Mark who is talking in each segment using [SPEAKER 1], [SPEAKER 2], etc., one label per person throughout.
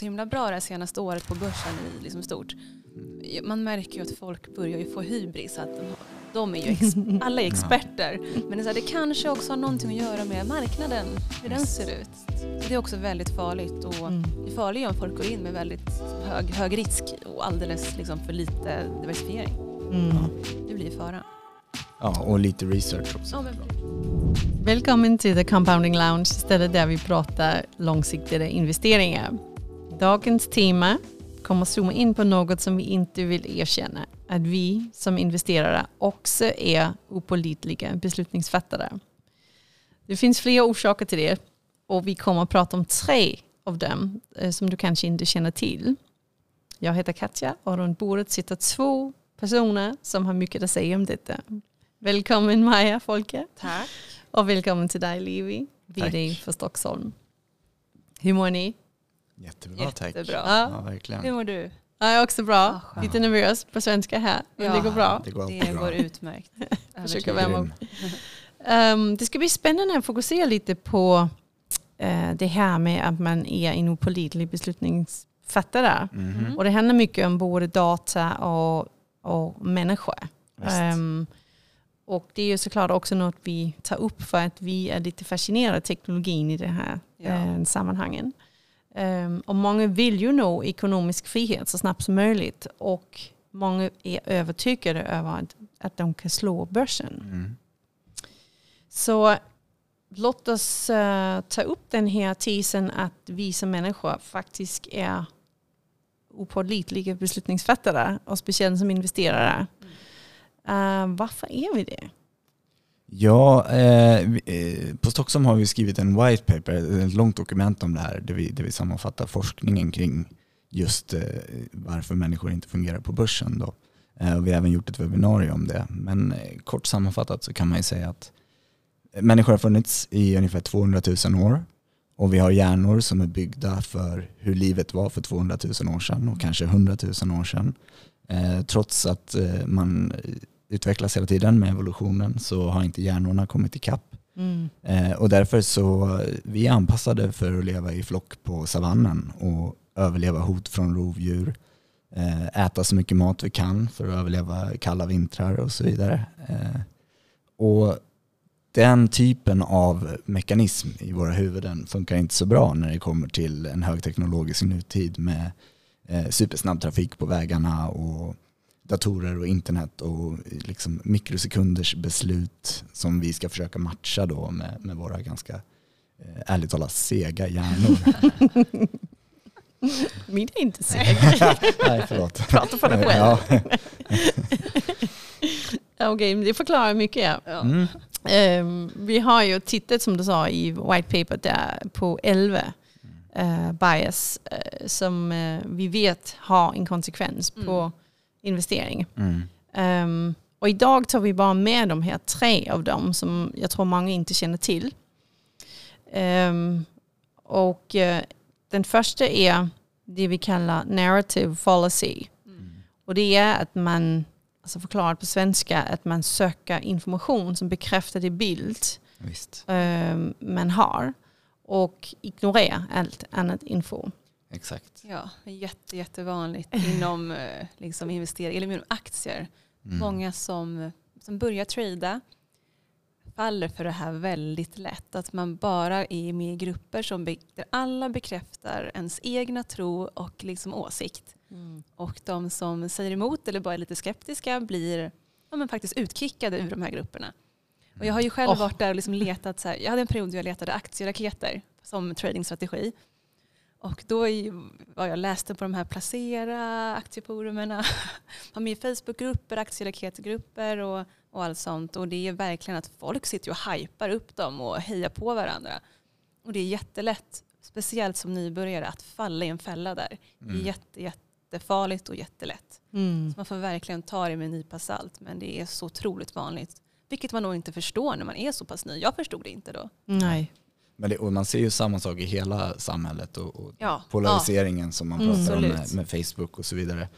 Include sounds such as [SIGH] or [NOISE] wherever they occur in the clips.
[SPEAKER 1] så himla bra det här senaste året på börsen i liksom stort. Man märker ju att folk börjar ju få hybris. Att de, de är ju ex, [LAUGHS] alla är experter. Men det, är så här, det kanske också har någonting att göra med marknaden, hur den ser ut. Det är också väldigt farligt. Och
[SPEAKER 2] Mm.
[SPEAKER 1] Det är farligt om folk går in med väldigt hög, hög risk och alldeles liksom för lite diversifiering.
[SPEAKER 2] Mm.
[SPEAKER 1] Det blir fara.
[SPEAKER 3] Ja, och lite research också.
[SPEAKER 1] Ja, men bra.
[SPEAKER 2] Välkommen till The Compounding Lounge, stället där vi pratar långsiktiga investeringar. Dagens tema kommer zooma in på något som vi inte vill erkänna, att vi som investerare också är opålitliga beslutningsfattare. Det finns flera orsaker till det och vi kommer att prata om tre av dem eh, som du kanske inte känner till. Jag heter Katja och runt bordet sitter två personer som har mycket att säga om detta. Välkommen Maja Folke.
[SPEAKER 1] Tack.
[SPEAKER 2] Och välkommen till dig Levi, VD för Stockholm. Hur mår ni?
[SPEAKER 3] Jättebra, tack.
[SPEAKER 1] Jättebra.
[SPEAKER 3] Ja,
[SPEAKER 2] Ja,
[SPEAKER 3] verkligen.
[SPEAKER 1] Hur mår du?
[SPEAKER 2] jag är också bra.
[SPEAKER 1] Ah.
[SPEAKER 2] Lite nervös på svenska här, men
[SPEAKER 1] Ja.
[SPEAKER 2] det går bra.
[SPEAKER 3] Det går
[SPEAKER 1] Det
[SPEAKER 3] bra.
[SPEAKER 1] går utmärkt. [LAUGHS]
[SPEAKER 2] Försöker värma upp. [LAUGHS] Ehm, det ska bli spännande att fokusera lite på eh, det här med att man är en opålitlig beslutningsfattare.
[SPEAKER 3] Mhm.
[SPEAKER 2] Och det handlar mycket om både data och, och människor. Ehm, och det är ju såklart också något vi tar upp för att vi är lite fascinerade av teknologin i det här
[SPEAKER 1] Ja.
[SPEAKER 2] eh, sammanhangen. Ehm, och många vill ju nå ekonomisk frihet så snabbt som möjligt och många är övertygade över att, att de kan slå börsen.
[SPEAKER 3] Mm.
[SPEAKER 2] Så låt oss eh, ta upp den här tesen att vi som människor faktiskt är opålitliga beslutningsfattare och speciellt som investerare. Eh, varför är vi det?
[SPEAKER 3] Ja, eh, eh, på Stockholm har vi skrivit en white paper, ett långt dokument om det här, där vi, där vi sammanfattar forskningen kring just eh, varför människor inte fungerar på börsen. Då. Eh, och vi har även gjort ett webbinarium om det. Men eh, kort sammanfattat så kan man ju säga att eh, människor har funnits i ungefär 200 000 år och vi har hjärnor som är byggda för hur livet var för 200 000 år sedan och kanske 100 000 år sedan. Eh, trots att eh, man utvecklas hela tiden med evolutionen så har inte hjärnorna kommit ikapp. Eh, och därför så vi är anpassade för att leva i flock på savannen och överleva hot från rovdjur, eh, äta så mycket mat vi kan för att överleva kalla vintrar och så vidare. Eh, och den typen av mekanism i våra huvuden funkar inte så bra när det kommer till en högteknologisk nutid med eh, supersnabb trafik på vägarna och datorer och internet och liksom mikrosekunders beslut som vi ska försöka matcha då med, med våra ganska eh, ärligt talat sega hjärnor. [LAUGHS]
[SPEAKER 2] Min är inte seg. [LAUGHS]
[SPEAKER 3] Nej, förlåt.
[SPEAKER 2] Prata för dig själv. [LAUGHS]
[SPEAKER 3] Ja.
[SPEAKER 2] Okej, men det förklarar mycket. Ja.
[SPEAKER 3] Mm.
[SPEAKER 2] Ehm, vi har ju tittat som du sa i white paper där på 11 eh, bias eh, som eh, vi vet har en konsekvens på
[SPEAKER 1] Mm.
[SPEAKER 2] Investering.
[SPEAKER 3] Mm.
[SPEAKER 2] Ehm, och idag tar vi bara med de här tre av dem som jag tror många inte känner till. Ehm, och eh, den första är det vi kallar narrative fallacy.
[SPEAKER 1] Mm.
[SPEAKER 2] Och det är att man, alltså förklarat på svenska, att man söker information som bekräftar det bild ehm, man har och ignorerar allt annat info.
[SPEAKER 3] Exakt.
[SPEAKER 1] Ja, jätte, jättevanligt inom eh, liksom investering, eller inom aktier.
[SPEAKER 3] Mm.
[SPEAKER 1] Många som, som börjar trada faller för det här väldigt lätt. Att man bara är med i grupper som be, där alla bekräftar ens egna tro och liksom åsikt. Och de som säger emot eller bara är lite skeptiska blir ja, men faktiskt utkickade ur de här grupperna. Och jag har ju själv
[SPEAKER 2] Oh.
[SPEAKER 1] varit där och liksom letat, så här, jag hade en period där jag letade aktieraketer som tradingstrategi. Och då i- var jag läste på de här placera aktieforumerna, var med i Facebookgrupper, aktieraketgrupper och, och allt sånt. Och det är verkligen att folk sitter och hypar upp dem och hejar på varandra. Och det är jättelätt, speciellt som nybörjare, att falla i en fälla där. Det är
[SPEAKER 3] Mm.
[SPEAKER 1] jätte, jättefarligt och jättelätt.
[SPEAKER 2] Mm.
[SPEAKER 1] Så man får verkligen ta det med en nypa salt. Men det är så otroligt vanligt. Vilket man nog inte förstår när man är så pass ny. Jag förstod det inte då.
[SPEAKER 2] Nej.
[SPEAKER 3] Men det, och man ser ju samma sak i hela samhället och, och
[SPEAKER 1] Ja,
[SPEAKER 3] polariseringen som man
[SPEAKER 2] Mm.
[SPEAKER 3] pratar om med, med Facebook och så vidare.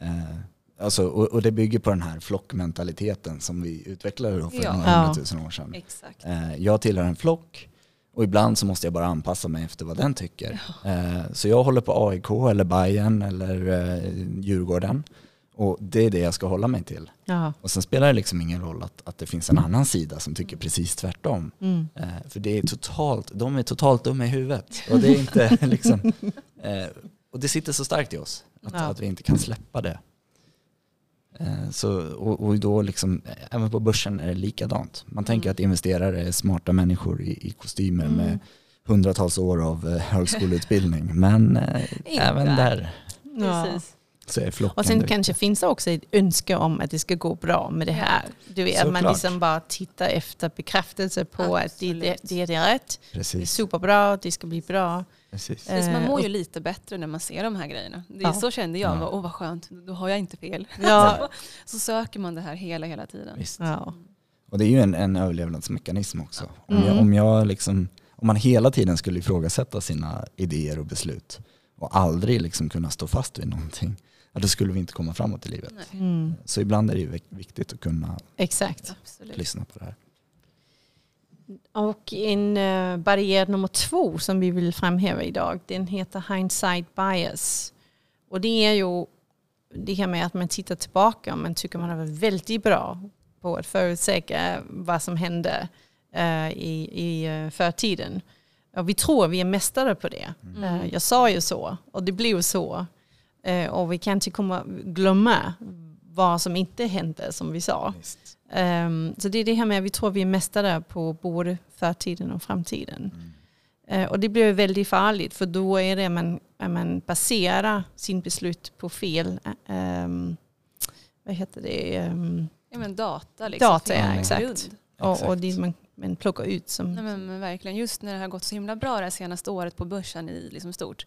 [SPEAKER 3] Eh, alltså, och, och det bygger på den här flockmentaliteten som vi utvecklade då för
[SPEAKER 1] Ja.
[SPEAKER 3] några
[SPEAKER 2] Ja.
[SPEAKER 3] hundratusen år sedan. Eh, jag tillhör en flock Och ibland så måste jag bara anpassa mig efter vad den tycker. Eh, så jag håller på AIK eller Bayern eller eh, Djurgården. Och det är det jag ska hålla mig till.
[SPEAKER 2] Ja.
[SPEAKER 3] Och sen spelar det liksom ingen roll att, att det finns en annan sida som tycker precis tvärtom.
[SPEAKER 2] Mm.
[SPEAKER 3] Eh, för det är totalt, de är totalt dumma i huvudet. Och det är inte [LAUGHS] liksom, eh, och det sitter så starkt i oss att,
[SPEAKER 2] Ja.
[SPEAKER 3] att vi inte kan släppa det. Eh, så, och, och då liksom, eh, även på börsen är det likadant. Man tänker
[SPEAKER 1] Mm.
[SPEAKER 3] att investerare är smarta människor i, i kostymer
[SPEAKER 2] Mm.
[SPEAKER 3] med hundratals år av eh, högskoleutbildning. Men eh, även där
[SPEAKER 2] Ja.
[SPEAKER 1] Precis.
[SPEAKER 3] Så är flocken
[SPEAKER 2] Och sen
[SPEAKER 3] duktig.
[SPEAKER 2] kanske finns det också ett önske om att det ska gå bra med det här. Du vet, att man liksom bara tittar efter bekräftelse på att det, det,
[SPEAKER 1] Absolut.
[SPEAKER 2] det är rätt. Det är
[SPEAKER 3] Precis.
[SPEAKER 2] superbra, det ska bli bra.
[SPEAKER 3] precis.
[SPEAKER 1] Precis, man
[SPEAKER 2] Eh,
[SPEAKER 1] mår ju lite bättre när man ser de här grejerna. Det är,
[SPEAKER 2] Ja.
[SPEAKER 1] Så kände jag,
[SPEAKER 3] Ja.
[SPEAKER 1] åh vad skönt, då har jag inte fel. [LAUGHS]
[SPEAKER 2] Ja.
[SPEAKER 1] Så söker man det här hela, hela tiden.
[SPEAKER 3] Visst.
[SPEAKER 2] Ja.
[SPEAKER 3] Och det är ju en, en överlevnadsmekanism också. Om,
[SPEAKER 2] Mm.
[SPEAKER 3] jag, om, jag liksom, om man hela tiden skulle ifrågasätta sina idéer och beslut och aldrig liksom kunna stå fast vid någonting, ja, då skulle vi inte komma framåt i livet.
[SPEAKER 2] Mm.
[SPEAKER 3] Så ibland är det viktigt att kunna
[SPEAKER 2] Exakt.
[SPEAKER 3] lyssna på det här.
[SPEAKER 2] Och en uh, barriär nummer två som vi vill framhäva idag, den heter hindsight bias. Och det är ju det här med att man tittar tillbaka och man tycker man har varit väldigt bra på att förutsäga vad som hände eh, i, i eh, förtiden. Och vi tror vi är mästare på det.
[SPEAKER 1] Mm.
[SPEAKER 2] Eh, jag sa ju så och det blev så. Eh, och vi kan inte komma, glömma vad som inte hände som vi sa. Ehm, så det är det här med att vi tror vi är mästare på både förtiden och framtiden. Eh, och det blir väldigt farligt för då är det man, att man baserar sin beslut på fel, ehm, vad heter det, Ehm,
[SPEAKER 1] Ja, men data, liksom,
[SPEAKER 2] Data,
[SPEAKER 3] ja,
[SPEAKER 2] exakt.
[SPEAKER 1] grund.
[SPEAKER 2] Och, och det man, man plockar ut som...
[SPEAKER 1] Nej, men, men verkligen, just när det har gått så himla bra det här senaste året på börsen i liksom stort.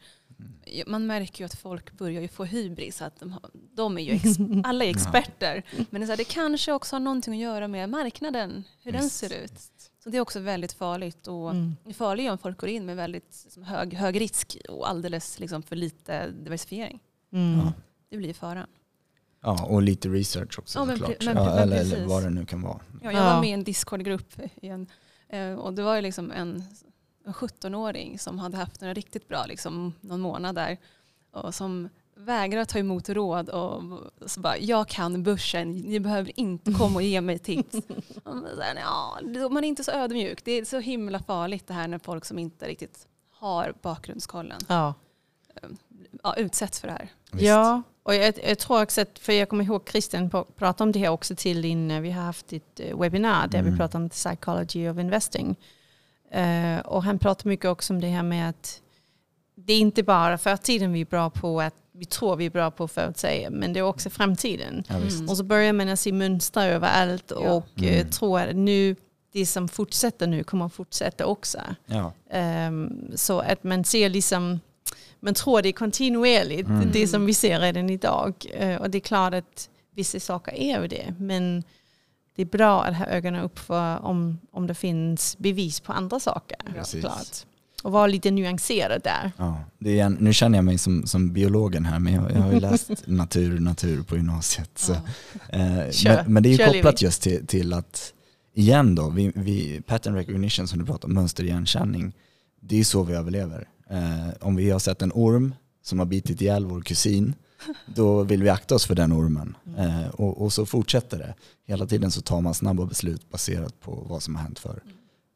[SPEAKER 1] Man märker ju att folk börjar ju få hybris. Att de, har, de är ju ex, [LAUGHS] alla är experter. Men det, är så här, det kanske också har någonting att göra med marknaden, hur den
[SPEAKER 3] Visst,
[SPEAKER 1] ser ut. Så det är också väldigt farligt. Och
[SPEAKER 2] Mm.
[SPEAKER 1] Det farliga är om folk går in med väldigt liksom, hög, hög risk och alldeles liksom, för lite diversifiering.
[SPEAKER 2] Mm.
[SPEAKER 3] Ja.
[SPEAKER 1] Det blir faran.
[SPEAKER 3] Ja, och lite research också
[SPEAKER 1] Ja, men
[SPEAKER 3] såklart.
[SPEAKER 1] men-
[SPEAKER 3] ja,
[SPEAKER 1] men
[SPEAKER 3] eller, eller vad det nu kan vara.
[SPEAKER 1] Ja, jag
[SPEAKER 2] Ja.
[SPEAKER 1] var med i en Discord-grupp igen. Eh, och det var ju liksom en, en 17-åring som hade haft några riktigt bra, liksom, någon månad där. Och som vägrar ta emot råd och så bara, jag kan börsen, ni behöver inte komma och ge mig tips. [LAUGHS] Man här, ja, man är inte så ödmjuk. Det är så himla farligt det här när folk som inte riktigt har bakgrundskollen
[SPEAKER 2] Ja.
[SPEAKER 1] Ja, utsätts för det här.
[SPEAKER 3] Visst.
[SPEAKER 2] Ja, och jag, jag tror också att, för jag kommer ihåg Christian pratade om det här också till din, eh, vi har haft ett eh, webbinar där vi
[SPEAKER 3] Mm.
[SPEAKER 2] pratade om psychology of investing. Eh, och han pratar mycket också om det här med att det är inte bara förtiden vi är bra på att vi tror vi är bra på att förutsäga, men det är också framtiden.
[SPEAKER 3] Ja.
[SPEAKER 1] Mm.
[SPEAKER 2] Och så börjar man att se mönster överallt
[SPEAKER 1] Ja.
[SPEAKER 2] och
[SPEAKER 3] Mm.
[SPEAKER 2] tror att nu, det som fortsätter nu kommer att fortsätta också.
[SPEAKER 3] Ja.
[SPEAKER 2] Ehm, så att man ser liksom, man tror det är kontinuerligt,
[SPEAKER 3] Mm.
[SPEAKER 2] det som vi ser redan idag. Eh, och det är klart att vissa saker är ju det, men det är bra att ha ögonen upp för om, om det finns bevis på andra saker. Klart. Och vara lite nyanserad där.
[SPEAKER 3] Ja, det är nu känner jag mig som, som biologen här, men jag, jag har ju [LAUGHS] läst natur, natur på gymnasiet. Så,
[SPEAKER 1] Ja.
[SPEAKER 3] eh,
[SPEAKER 2] Kör,
[SPEAKER 3] men, men det är ju kopplat
[SPEAKER 2] Levi.
[SPEAKER 3] just till, till att, igen då, vi, vi, pattern recognition som du pratar om, mönsterigenkänning, det är så vi överlever. Eh, om vi har sett en orm som har bitit ihjäl vår kusin, [LAUGHS] då vill vi akta oss för den ormen. Eh, och, och så fortsätter det. Hela tiden så tar man snabba beslut baserat på vad som har hänt förr.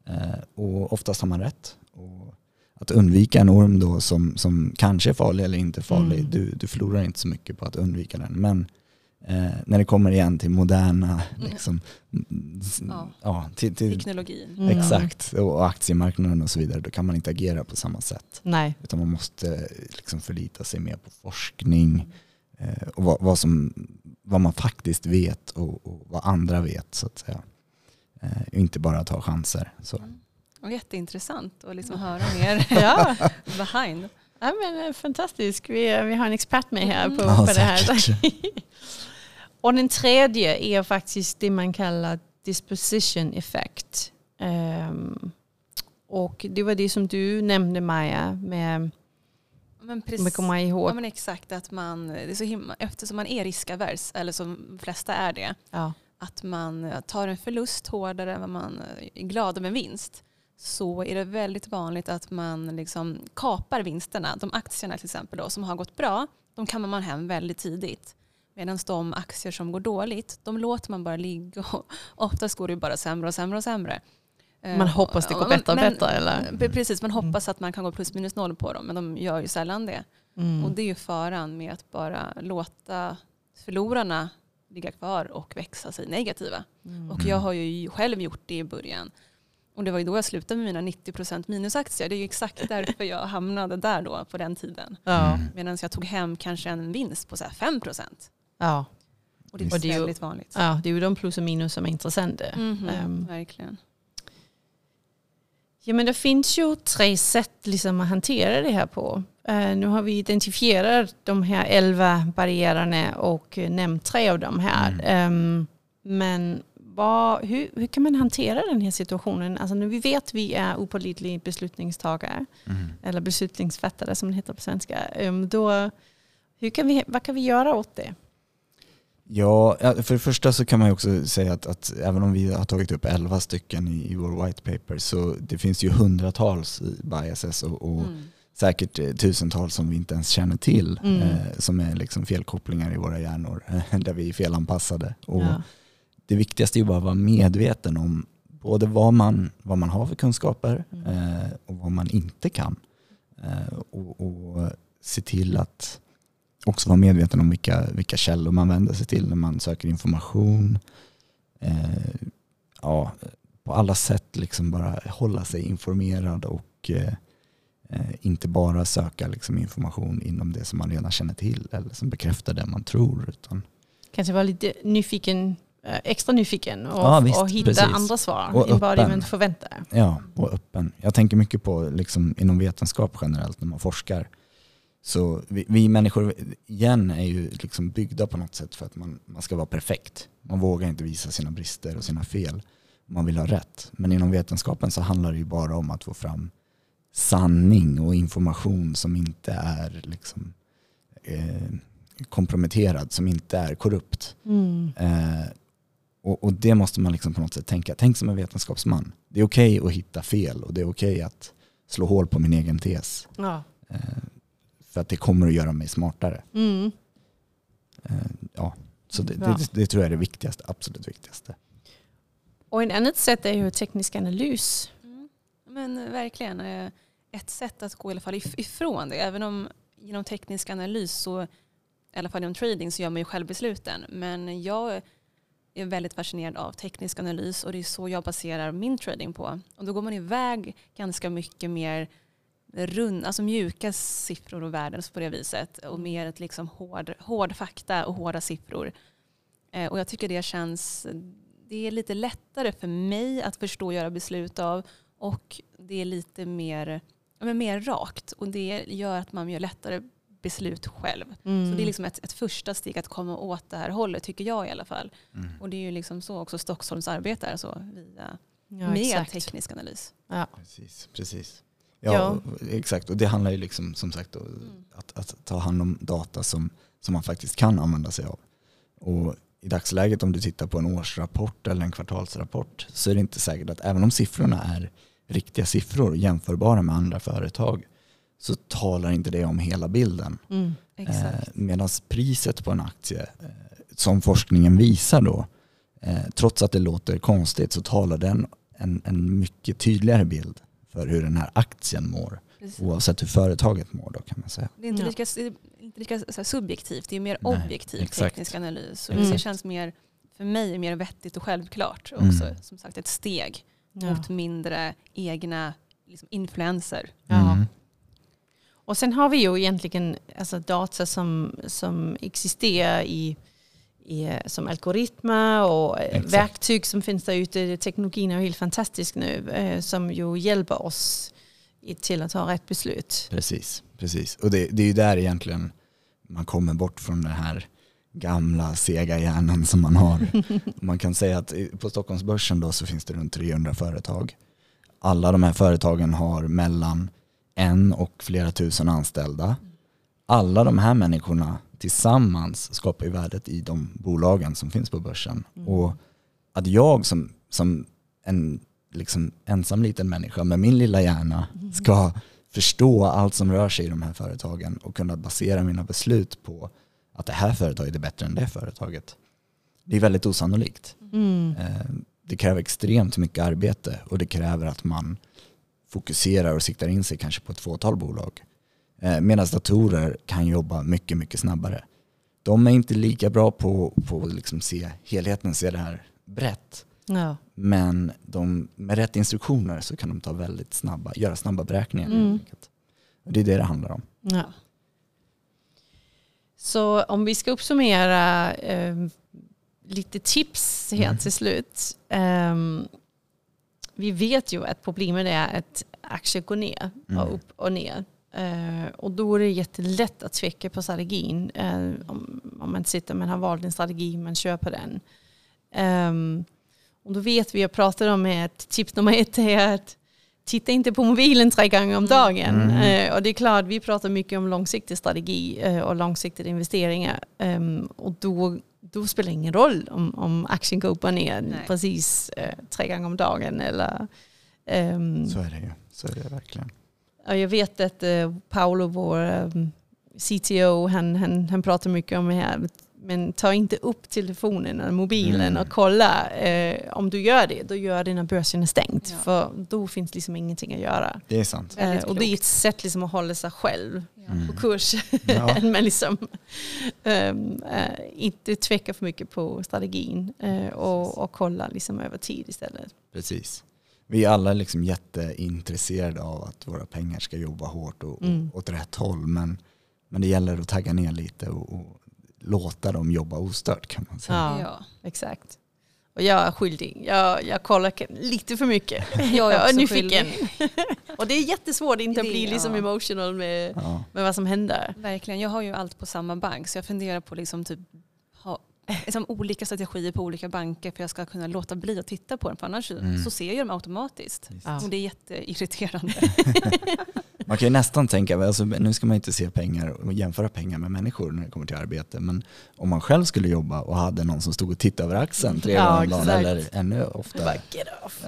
[SPEAKER 3] Eh, och oftast har man rätt. Och att undvika en orm då som, som kanske är farlig eller inte farlig,
[SPEAKER 2] Mm.
[SPEAKER 3] du, du förlorar inte så mycket på att undvika den. Men eh, när det kommer igen till moderna, liksom, mm, s-
[SPEAKER 1] Ja.
[SPEAKER 3] ja, till, till,
[SPEAKER 1] Teknologin.
[SPEAKER 2] Mm.
[SPEAKER 3] exakt, och aktiemarknaden och så vidare, då kan man inte agera på samma sätt.
[SPEAKER 2] Nej.
[SPEAKER 3] Utan man måste eh, liksom förlita sig mer på forskning eh, och vad, vad, som, vad man faktiskt vet och, och vad andra vet så att säga. Eh, inte bara ta chanser. Så.
[SPEAKER 1] Och jätteintressant att liksom höra mer [LAUGHS] [LAUGHS]
[SPEAKER 2] Ja,
[SPEAKER 1] behind.
[SPEAKER 2] ja men, eh, fantastiskt. Vi, vi har en expert med här på,
[SPEAKER 3] Ja,
[SPEAKER 2] på det här. [LAUGHS] Och den tredje är faktiskt det man kallar disposition effect. Ehm, och det var det som du nämnde Maja, med,
[SPEAKER 1] Men precis.
[SPEAKER 2] kommer ihåg.
[SPEAKER 1] Ja, men exakt, att man, det är så himla, eftersom man är riskavers, eller som de flesta är det,
[SPEAKER 2] Ja.
[SPEAKER 1] att man tar en förlust hårdare än vad man är glad om en vinst. så är det väldigt vanligt att man liksom kapar vinsterna. De aktierna till exempel då, som har gått bra, de kammar man hem väldigt tidigt. Medan de aktier som går dåligt, de låter man bara ligga och [LAUGHS] oftast går det bara sämre och sämre och sämre.
[SPEAKER 2] Man
[SPEAKER 1] Eh,
[SPEAKER 2] hoppas det går bättre och bättre eller?
[SPEAKER 1] Pre- Precis, man hoppas att man kan gå plus minus noll på dem men de gör ju sällan det.
[SPEAKER 2] Mm.
[SPEAKER 1] Och det är ju faran med att bara låta förlorarna ligga kvar och växa sig negativa.
[SPEAKER 2] Mm.
[SPEAKER 1] Och jag har ju själv gjort det i början. Och det var ju då jag slutade med mina 90% minusaktier. Det är ju exakt därför jag hamnade där då på den tiden.
[SPEAKER 3] Mm.
[SPEAKER 1] Medan jag tog hem kanske en vinst på så här 5%.
[SPEAKER 2] Ja.
[SPEAKER 1] Och det är
[SPEAKER 2] Och det är ju-
[SPEAKER 1] väldigt vanligt.
[SPEAKER 2] ja, det är ju de plus och minus som är intressanta.
[SPEAKER 1] Mhm,
[SPEAKER 2] Ehm.
[SPEAKER 1] verkligen.
[SPEAKER 2] Ja, men det finns ju tre sätt liksom att hantera det här på. Eh, nu har vi identifierat de här elva barriärerna och eh, nämnt tre av dem här. Ehm, men vad, hur, hur kan man hantera den här situationen? Alltså när vi vet att vi är opålitliga beslutningstagare,
[SPEAKER 3] Mm.
[SPEAKER 2] eller beslutsfattare som det heter på svenska, ehm, då, hur kan vi, vad kan vi göra åt det?
[SPEAKER 3] Ja, för det första så kan man ju också säga att, att även om vi har tagit upp 11 stycken i, i vår white paper så det finns ju hundratals i biases och, och
[SPEAKER 1] Mm.
[SPEAKER 3] säkert eh, tusentals som vi inte ens känner till
[SPEAKER 2] Mm.
[SPEAKER 3] eh, som är liksom felkopplingar i våra hjärnor [LAUGHS] där vi är felanpassade. Och
[SPEAKER 2] Ja.
[SPEAKER 3] Det viktigaste är ju bara att vara medveten om både vad man, vad man har för kunskaper
[SPEAKER 2] Mm.
[SPEAKER 3] eh, och vad man inte kan. Eh, och, och se till att också vara medveten om vilka, vilka källor man vänder sig till när man söker information. Eh, ja, på alla sätt liksom bara hålla sig informerad och eh, inte bara söka liksom information inom det som man redan känner till eller som bekräftar det man tror. Utan,
[SPEAKER 2] Kanske vara lite nyfiken, eh, extra nyfiken och,
[SPEAKER 3] Ja,
[SPEAKER 2] och hitta
[SPEAKER 3] precis.
[SPEAKER 2] andra svar
[SPEAKER 3] Och
[SPEAKER 2] än vad det man förväntar.
[SPEAKER 3] Ja, och öppen. Jag tänker mycket på liksom inom vetenskap generellt när man forskar. Så vi, vi människor igen är ju liksom byggda på något sätt för att man, man ska vara perfekt. Man vågar inte visa sina brister och sina fel. Man vill ha rätt. Men inom vetenskapen så handlar det ju bara om att få fram sanning och information som inte är liksom, eh, komprometterad, som inte är korrupt. Eh, och, och det måste man liksom på något sätt tänka. Tänk som en vetenskapsman. Det är okej att hitta fel och det är okej att slå hål på min egen tes.
[SPEAKER 2] Ja.
[SPEAKER 3] Eh, för att det kommer att göra mig smartare.
[SPEAKER 2] Mm.
[SPEAKER 3] Eh, ja. Så det, det, det tror jag är det viktigaste, absolut viktigaste.
[SPEAKER 2] Och en annat sätt är ju teknisk analys.
[SPEAKER 1] Mm. Men verkligen. eh, Ett sätt att gå i alla fall if- ifrån det. Även om genom teknisk analys så, i alla fall inom trading, så gör man ju själv besluten. Men jag är väldigt fascinerad av teknisk analys och det är så jag baserar min trading på. Och då går man iväg ganska mycket mer rund, alltså mjuka siffror och värden på det viset och mer ett liksom hård, hård fakta och hårda siffror. Eh, och jag tycker det känns, det är lite lättare för mig att förstå och göra beslut av och det är lite mer, men mer rakt och det gör att man gör lättare beslut själv.
[SPEAKER 2] Mm.
[SPEAKER 1] Så det är liksom ett, ett första steg att komma åt det här hållet tycker jag i alla fall.
[SPEAKER 3] Mm.
[SPEAKER 1] Och det är ju liksom så också Stockholms arbetar så via,
[SPEAKER 2] ja,
[SPEAKER 1] med
[SPEAKER 2] exakt.
[SPEAKER 1] teknisk analys.
[SPEAKER 2] Ja.
[SPEAKER 3] Precis, precis. Ja,
[SPEAKER 2] Ja.
[SPEAKER 3] exakt. Och det handlar ju liksom som sagt om att, att ta hand om data som, som man faktiskt kan använda sig av. Och i dagsläget om du tittar på en årsrapport eller en kvartalsrapport så är det inte säkert att även om siffrorna är riktiga siffror jämförbara med andra företag så talar inte det om hela bilden.
[SPEAKER 2] Mm.
[SPEAKER 3] Eh, Medan priset på en aktie, eh, som forskningen visar då, eh, trots att det låter konstigt så talar den en, en mycket tydligare bild för hur den här aktien mår.
[SPEAKER 1] Precis.
[SPEAKER 3] Oavsett hur företaget mår då kan man säga.
[SPEAKER 1] Det är inte lika, inte lika så här, subjektivt, det är mer
[SPEAKER 3] Nej,
[SPEAKER 1] objektiv
[SPEAKER 3] exakt.
[SPEAKER 1] teknisk analys. Och
[SPEAKER 2] Mm.
[SPEAKER 1] Det känns mer, för mig mer vettigt och självklart. Och
[SPEAKER 3] Mm.
[SPEAKER 1] också som sagt ett steg
[SPEAKER 2] Ja.
[SPEAKER 1] mot mindre egna liksom, influenser.
[SPEAKER 2] Ja.
[SPEAKER 3] Mm.
[SPEAKER 2] Och sen har vi ju egentligen alltså, data som, som existerar i, i, som algoritmer och eh,
[SPEAKER 3] Exakt.
[SPEAKER 2] verktyg som finns där ute. Teknologin är helt fantastisk nu eh, som ju hjälper oss till att ta rätt beslut.
[SPEAKER 3] Precis, precis. Och det, det är ju där egentligen man kommer bort från den här gamla sega hjärnan som man har. [LAUGHS] Man kan säga att på Stockholmsbörsen då så finns det runt 300 företag. Alla de här företagen har mellan en och flera tusen anställda. Alla de här människorna tillsammans skapar ju värdet i de bolagen som finns på börsen.
[SPEAKER 2] Mm.
[SPEAKER 3] Och att jag som, som en liksom ensam liten människa med min lilla hjärna ska förstå allt som rör sig i de här företagen och kunna basera mina beslut på att det här företaget är bättre än det företaget. Det är väldigt osannolikt.
[SPEAKER 2] Mm.
[SPEAKER 3] Eh, Det kräver extremt mycket arbete och det kräver att man fokuserar och siktar in sig kanske på ett fåtal bolag. Eh, Medan datorer kan jobba mycket, mycket snabbare. De är inte lika bra på att liksom se helheten, se det här brett.
[SPEAKER 2] Ja.
[SPEAKER 3] Men de, med rätt instruktioner så kan de ta väldigt snabba, göra snabba beräkningar.
[SPEAKER 2] Mm.
[SPEAKER 3] det är det det handlar om.
[SPEAKER 2] Ja. Så om vi ska uppsummera eh, lite tips helt
[SPEAKER 3] Mm.
[SPEAKER 2] till slut. Ehm, vi vet ju att problemet är att aktier går ner
[SPEAKER 3] Mm.
[SPEAKER 2] och upp och ner. Eh, och då är det jättelätt att tveka på strategin. eh, om, om man sitter man har valt en strategi, man kör på den. Ehm, och då vet vi, jag pratade om att tips nummer ett är att titta inte på mobilen tre gånger om dagen.
[SPEAKER 3] Mm.
[SPEAKER 2] Eh, och det är klart, vi pratar mycket om långsiktig strategi och långsiktiga investeringar. Ehm, och då, då spelar det ingen roll om, om aktien går upp och ner
[SPEAKER 1] Nej.
[SPEAKER 2] precis tre gånger om dagen. Eller, ehm,
[SPEAKER 3] Så är det ju. Så är det verkligen.
[SPEAKER 2] Ja, jag vet att eh, Paolo, vår um, CTO, han, han, han pratar mycket om det här. Men ta inte upp telefonen eller mobilen
[SPEAKER 3] Mm.
[SPEAKER 2] och kolla. Eh, om du gör det, då gör det när börsen är stängt.
[SPEAKER 1] Ja.
[SPEAKER 2] För då finns liksom ingenting att göra.
[SPEAKER 3] Det är sant.
[SPEAKER 2] Eh, och det är ett sätt liksom att hålla sig själv
[SPEAKER 1] Ja.
[SPEAKER 3] Mm.
[SPEAKER 2] på kurs. [LAUGHS]
[SPEAKER 3] Ja. [LAUGHS]
[SPEAKER 2] Men liksom, ehm, eh, inte tveka för mycket på strategin eh, och, och kolla liksom över tid istället.
[SPEAKER 3] Precis. Vi är alla liksom jätteintresserade av att våra pengar ska jobba hårt och,
[SPEAKER 2] Mm.
[SPEAKER 3] och åt rätt håll. Men, men det gäller att tagga ner lite och, och låta dem jobba ostört kan man säga.
[SPEAKER 2] Ja.
[SPEAKER 1] Ja.
[SPEAKER 2] Exakt. Och jag är skyldig. Jag, jag kollar lite för mycket.
[SPEAKER 1] Jag [LAUGHS]
[SPEAKER 2] Jag
[SPEAKER 1] är
[SPEAKER 2] är
[SPEAKER 1] också [LAUGHS]
[SPEAKER 2] nyfiken. [LAUGHS] och det är jättesvårt att inte
[SPEAKER 1] Det-
[SPEAKER 2] bli liksom
[SPEAKER 1] ja.
[SPEAKER 2] emotional med,
[SPEAKER 3] Ja.
[SPEAKER 2] med vad som händer.
[SPEAKER 1] Verkligen. Jag har ju allt på samma bank så jag funderar på liksom typ [LAUGHS] liksom olika strategier på olika banker för jag ska kunna låta bli att titta på dem för annars
[SPEAKER 3] Mm.
[SPEAKER 1] så ser jag dem automatiskt.
[SPEAKER 2] Ja.
[SPEAKER 1] Och det är jätteirriterande. [LAUGHS]
[SPEAKER 3] Man kan ju nästan tänka, alltså, nu ska man inte se pengar och jämföra pengar med människor när det kommer till arbete. Men om man själv skulle jobba och hade någon som stod och tittade över axeln tre gånger om dagen eller ännu oftare.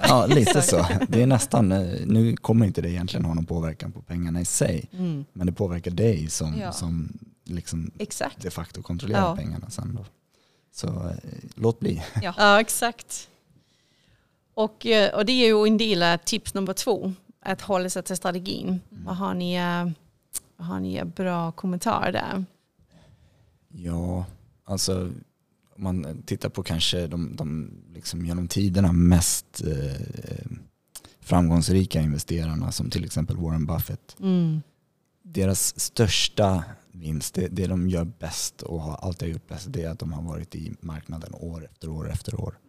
[SPEAKER 3] Ja, lite så. [LAUGHS] Det är nästan, eh, nu kommer inte det egentligen ha någon påverkan på pengarna i sig.
[SPEAKER 2] Mm.
[SPEAKER 3] Men det påverkar dig som,
[SPEAKER 1] Ja.
[SPEAKER 3] som liksom
[SPEAKER 2] Exakt.
[SPEAKER 3] de facto kontrollerar
[SPEAKER 2] Ja.
[SPEAKER 3] pengarna sen då. Så eh, låt bli.
[SPEAKER 2] Ja, exakt. Och, eh, och det är ju en del av tips nummer två. Att hålla sig till strategin. Vad har ni, eh, vad har ni bra kommentarer där?
[SPEAKER 3] Ja, alltså om man tittar på kanske de, de liksom genom tiderna mest eh, framgångsrika investerarna som till exempel Warren Buffett.
[SPEAKER 2] Mm.
[SPEAKER 3] Deras största vinst, det, det de gör bäst och har alltid gjort bäst, det är att de har varit i marknaden år efter år efter år.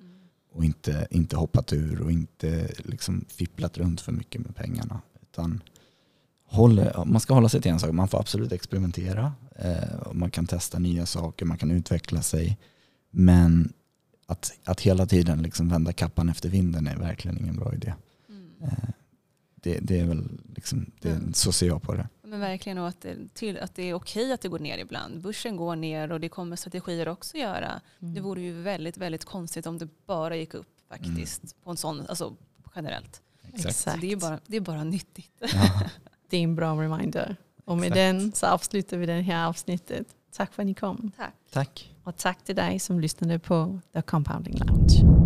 [SPEAKER 3] Och inte, inte hoppat ur och inte liksom fipplat runt för mycket med pengarna. Utan håller, man ska hålla sig till en sak, man får absolut experimentera. Eh, och man kan testa nya saker, man kan utveckla sig. Men att, att hela tiden liksom vända kappan efter vinden är verkligen ingen bra idé.
[SPEAKER 1] Mm.
[SPEAKER 3] Eh, det, det är väl liksom, det,
[SPEAKER 1] Mm.
[SPEAKER 3] så ser jag på det.
[SPEAKER 1] Men verkligen och att det, till, att det är okej att det går ner ibland. Börsen går ner och det kommer strategier också göra.
[SPEAKER 2] Mm.
[SPEAKER 1] Det vore ju väldigt, väldigt konstigt om det bara gick upp faktiskt på en sån, alltså generellt.
[SPEAKER 3] Exakt.
[SPEAKER 1] Så det är bara, det är bara nyttigt.
[SPEAKER 3] Ja,
[SPEAKER 2] Det är en bra reminder. Och med
[SPEAKER 3] Exakt.
[SPEAKER 2] den så avslutar vi det här avsnittet. Tack för att ni kom.
[SPEAKER 1] Tack.
[SPEAKER 3] tack.
[SPEAKER 2] Och tack till dig som lyssnade på The Compounding Lounge.